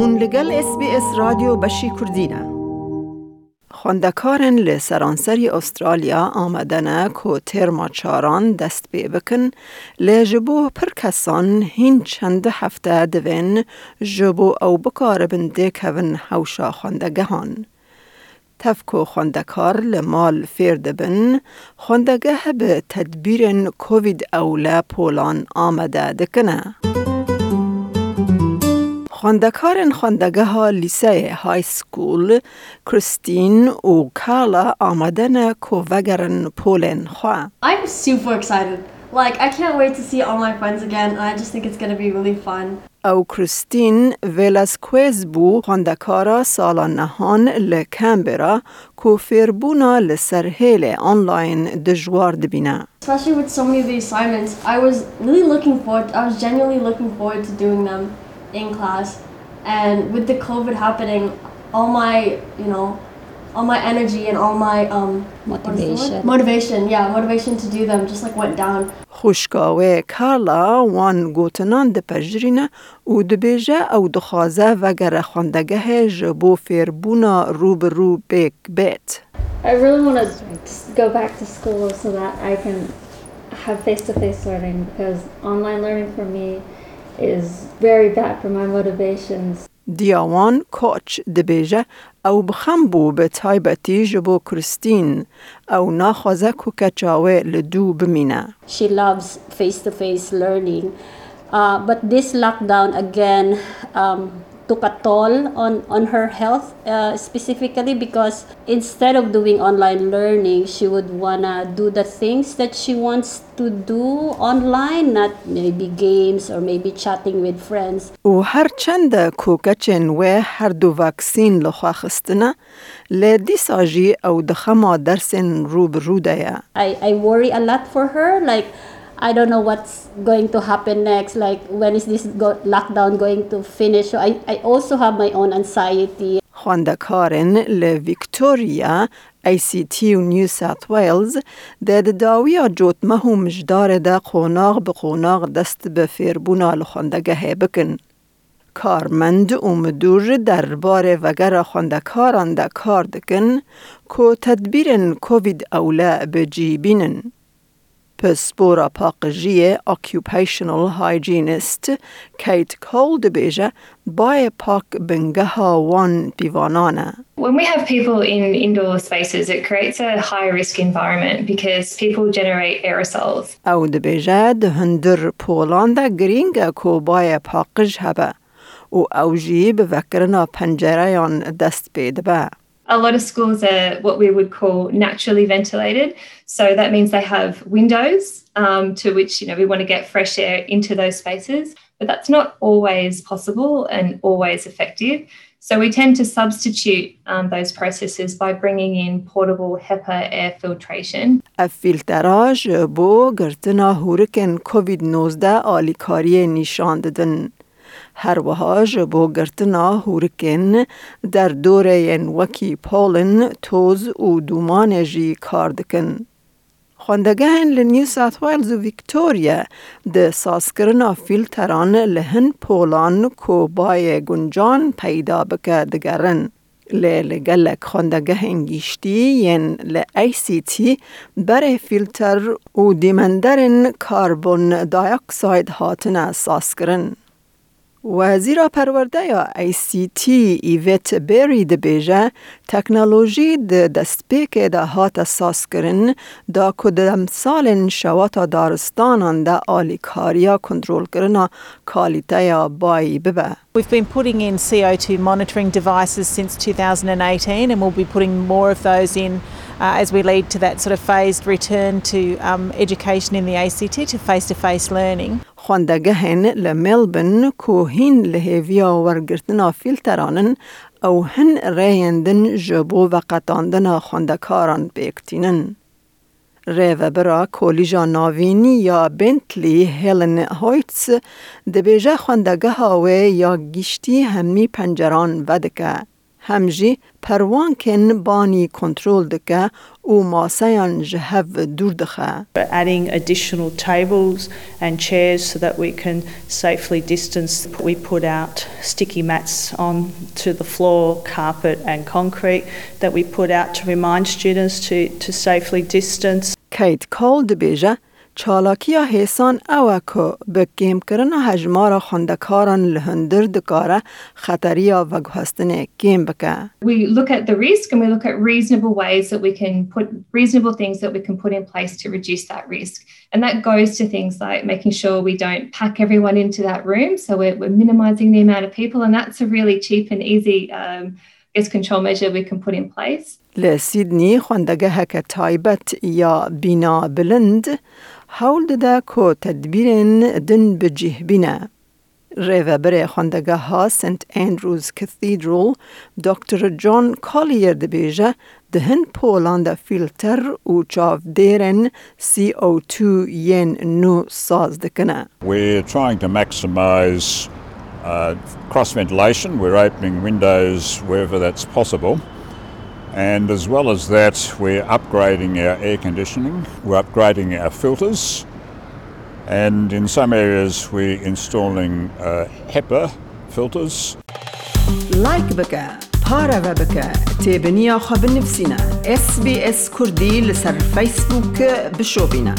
هون لگل اس بی اس رادیو بشی کردینه خوندکارن لسرانسری استرالیا آمدنه که ترما چاران دست بی بکن لجبو پر کسان هین چند هفته دوین جبو او بکار بنده کون حوشا خوندگهان. تفکو خوندکار لمال فرد بن خوندگه به تدبیر کووید اوله پولان آمده دکنه. خواندکارن خواندگه ها لیسه های سکول کریستین و کالا آمدن کو وگرن پولن خواه. I'm super excited. Like, I can't wait to see all my friends again. I just think it's going to be really fun. او کریستین ویلاسکویز بو خواندکارا سالا نهان لکمبرا کو فیربونا لسرهیل آنلاین دجوار دبینه. Especially with so many of the assignments, I was really looking forward, I was genuinely looking forward to doing them in class. And with the COVID happening, all my, you know, all my energy and all my um, what is the word? Motivation. motivation, yeah, motivation to do them just like went down. خوشکاوه کارلا وان گوتنان ده پجرینه و دبیجه او دخوازه وگر خواندگه جبو فیربونا روبرو بیک بیت. I really want to go back to school so that I can have face to face learning because online learning for me is very bad for my motivations. دیاوان کوچ دبیجه او بخم بو به تایبتی جبو کریستین او ناخوازه کو کچاوه لدو بمینه. she loves face-to-face learning. Uh, but this lockdown again um, took a toll on, on her health uh, specifically because instead of doing online learning, she would wanna do the things that she wants to do online, not maybe games or maybe chatting with friends. و هر چند کوکچن و هر دو واکسین لخوا خستنه لدی ساجی او دخما درسن روب روده I, I worry a lot for her. Like, I don't know what's going to happen next. Like, when is this go- lockdown going to finish? So I, I also have my own anxiety. خواندکارن لویکتوریا ای سی تی و نیو ساوت ویلز ده داویا جوت مهو مجدار ده قوناغ به قوناغ دست به فیربونا لخواندگه بکن. کارمند و مدور درباره وگر خواندکاران ده کار دکن که تدبیر کووید اوله به جیبینن. Për pakëzhie, occupational hygienist Kate Cole dibêje baje pak bengaha one pivanana. When we have people in indoor spaces, it creates a high risk environment because people generate aerosols. Au debija hundur Polanda gringa ko baje pakëzh haba. U au jib vekrna panjerajan یان دست بیده به. A lot of schools are what we would call naturally ventilated. So that means they have windows um, to which you know we want to get fresh air into those spaces, but that's not always possible and always effective. So we tend to substitute um, those processes by bringing in portable HEPA air filtration. افیلتراژ بو گرتنا هورکن کووید 19 آلیکاری نشان دادن. هر ژە بو گرتنا هورکن دوره‌ی وقی پلن توز و دومانێژی کار دکن. خوندگەهن لە نیو ساتوایلز و ویکتوریا د ساسکرنا فیلتران لهن پولان کو بای گنجان پیدا بکه دگرن. پەیدا لگلک دگەرن. انگیشتی ین خوندەگەهنگیشتی ای سی تی بره فیلتر و دیمندرن کاربن دایەکساید هاتنە ساسکرن. وزیر پرورده یا ای سی تی ایویت بیری ده بیجه تکنولوژی ده دستپیک ده هات ساس کرن دا کدام سال شواتا دارستانان ده آلی کاریا کنترول کرنا کالیته یا بایی ببه. We've been putting in CO2 monitoring devices since 2018, and we'll be putting more of those in uh, as we lead to that sort of phased return to um, education in the ACT to face to face learning. خواندەگەهێن لملبن مێلبن کۆهین لە هێویا او هن ئەو هەن ڕێێندن ژە بۆ بەقەتاندنا خوندەکاران و برا کولیجا ناوینی یا بنتلی هێلن هۆیتس خوندگه هاوی یا گشتی همی پنجران ودکه. هم جی پروان کن بانی کنترل دکه و ماسیان جهو دور دخه. adding additional tables and chairs so that we can safely distance. We put out sticky mats on to the floor, carpet and concrete that we put out to remind students to, to safely distance. کیت کال دبیجه چالاکیا حسان اوه که به کم کرن هجمار خندکاران لهندر دکاره خطریا و گهستن کم بکه. We look at the risk and we look at reasonable ways that we can put reasonable things that we can put in place to reduce that risk. And that goes to things like making sure we don't pack everyone into that room. So we're, we're minimizing the amount of people. And that's a really cheap and easy um, guest control measure we can put in place. لسیدنی خوندگه هک تایبت یا بینا بلند حول ده که تدبیر دن بجه بینه. ریوبر خوندگه ها سنت اندروز کثیدرال دکتر جان کالیر دبیجه دهن پولند فیلتر و چاف دیرن CO2 ین نو ساز دکنه. We're trying to maximise uh, cross ventilation. We're opening windows wherever that's possible. And as well as that, we're upgrading our air conditioning, we're upgrading our filters, and in some areas, we're installing uh, HEPA filters. لایک بکه پاره و بکه تیبنیا خواب نفسینا اس بی اس کردی لسر فیسبوک بشو بینه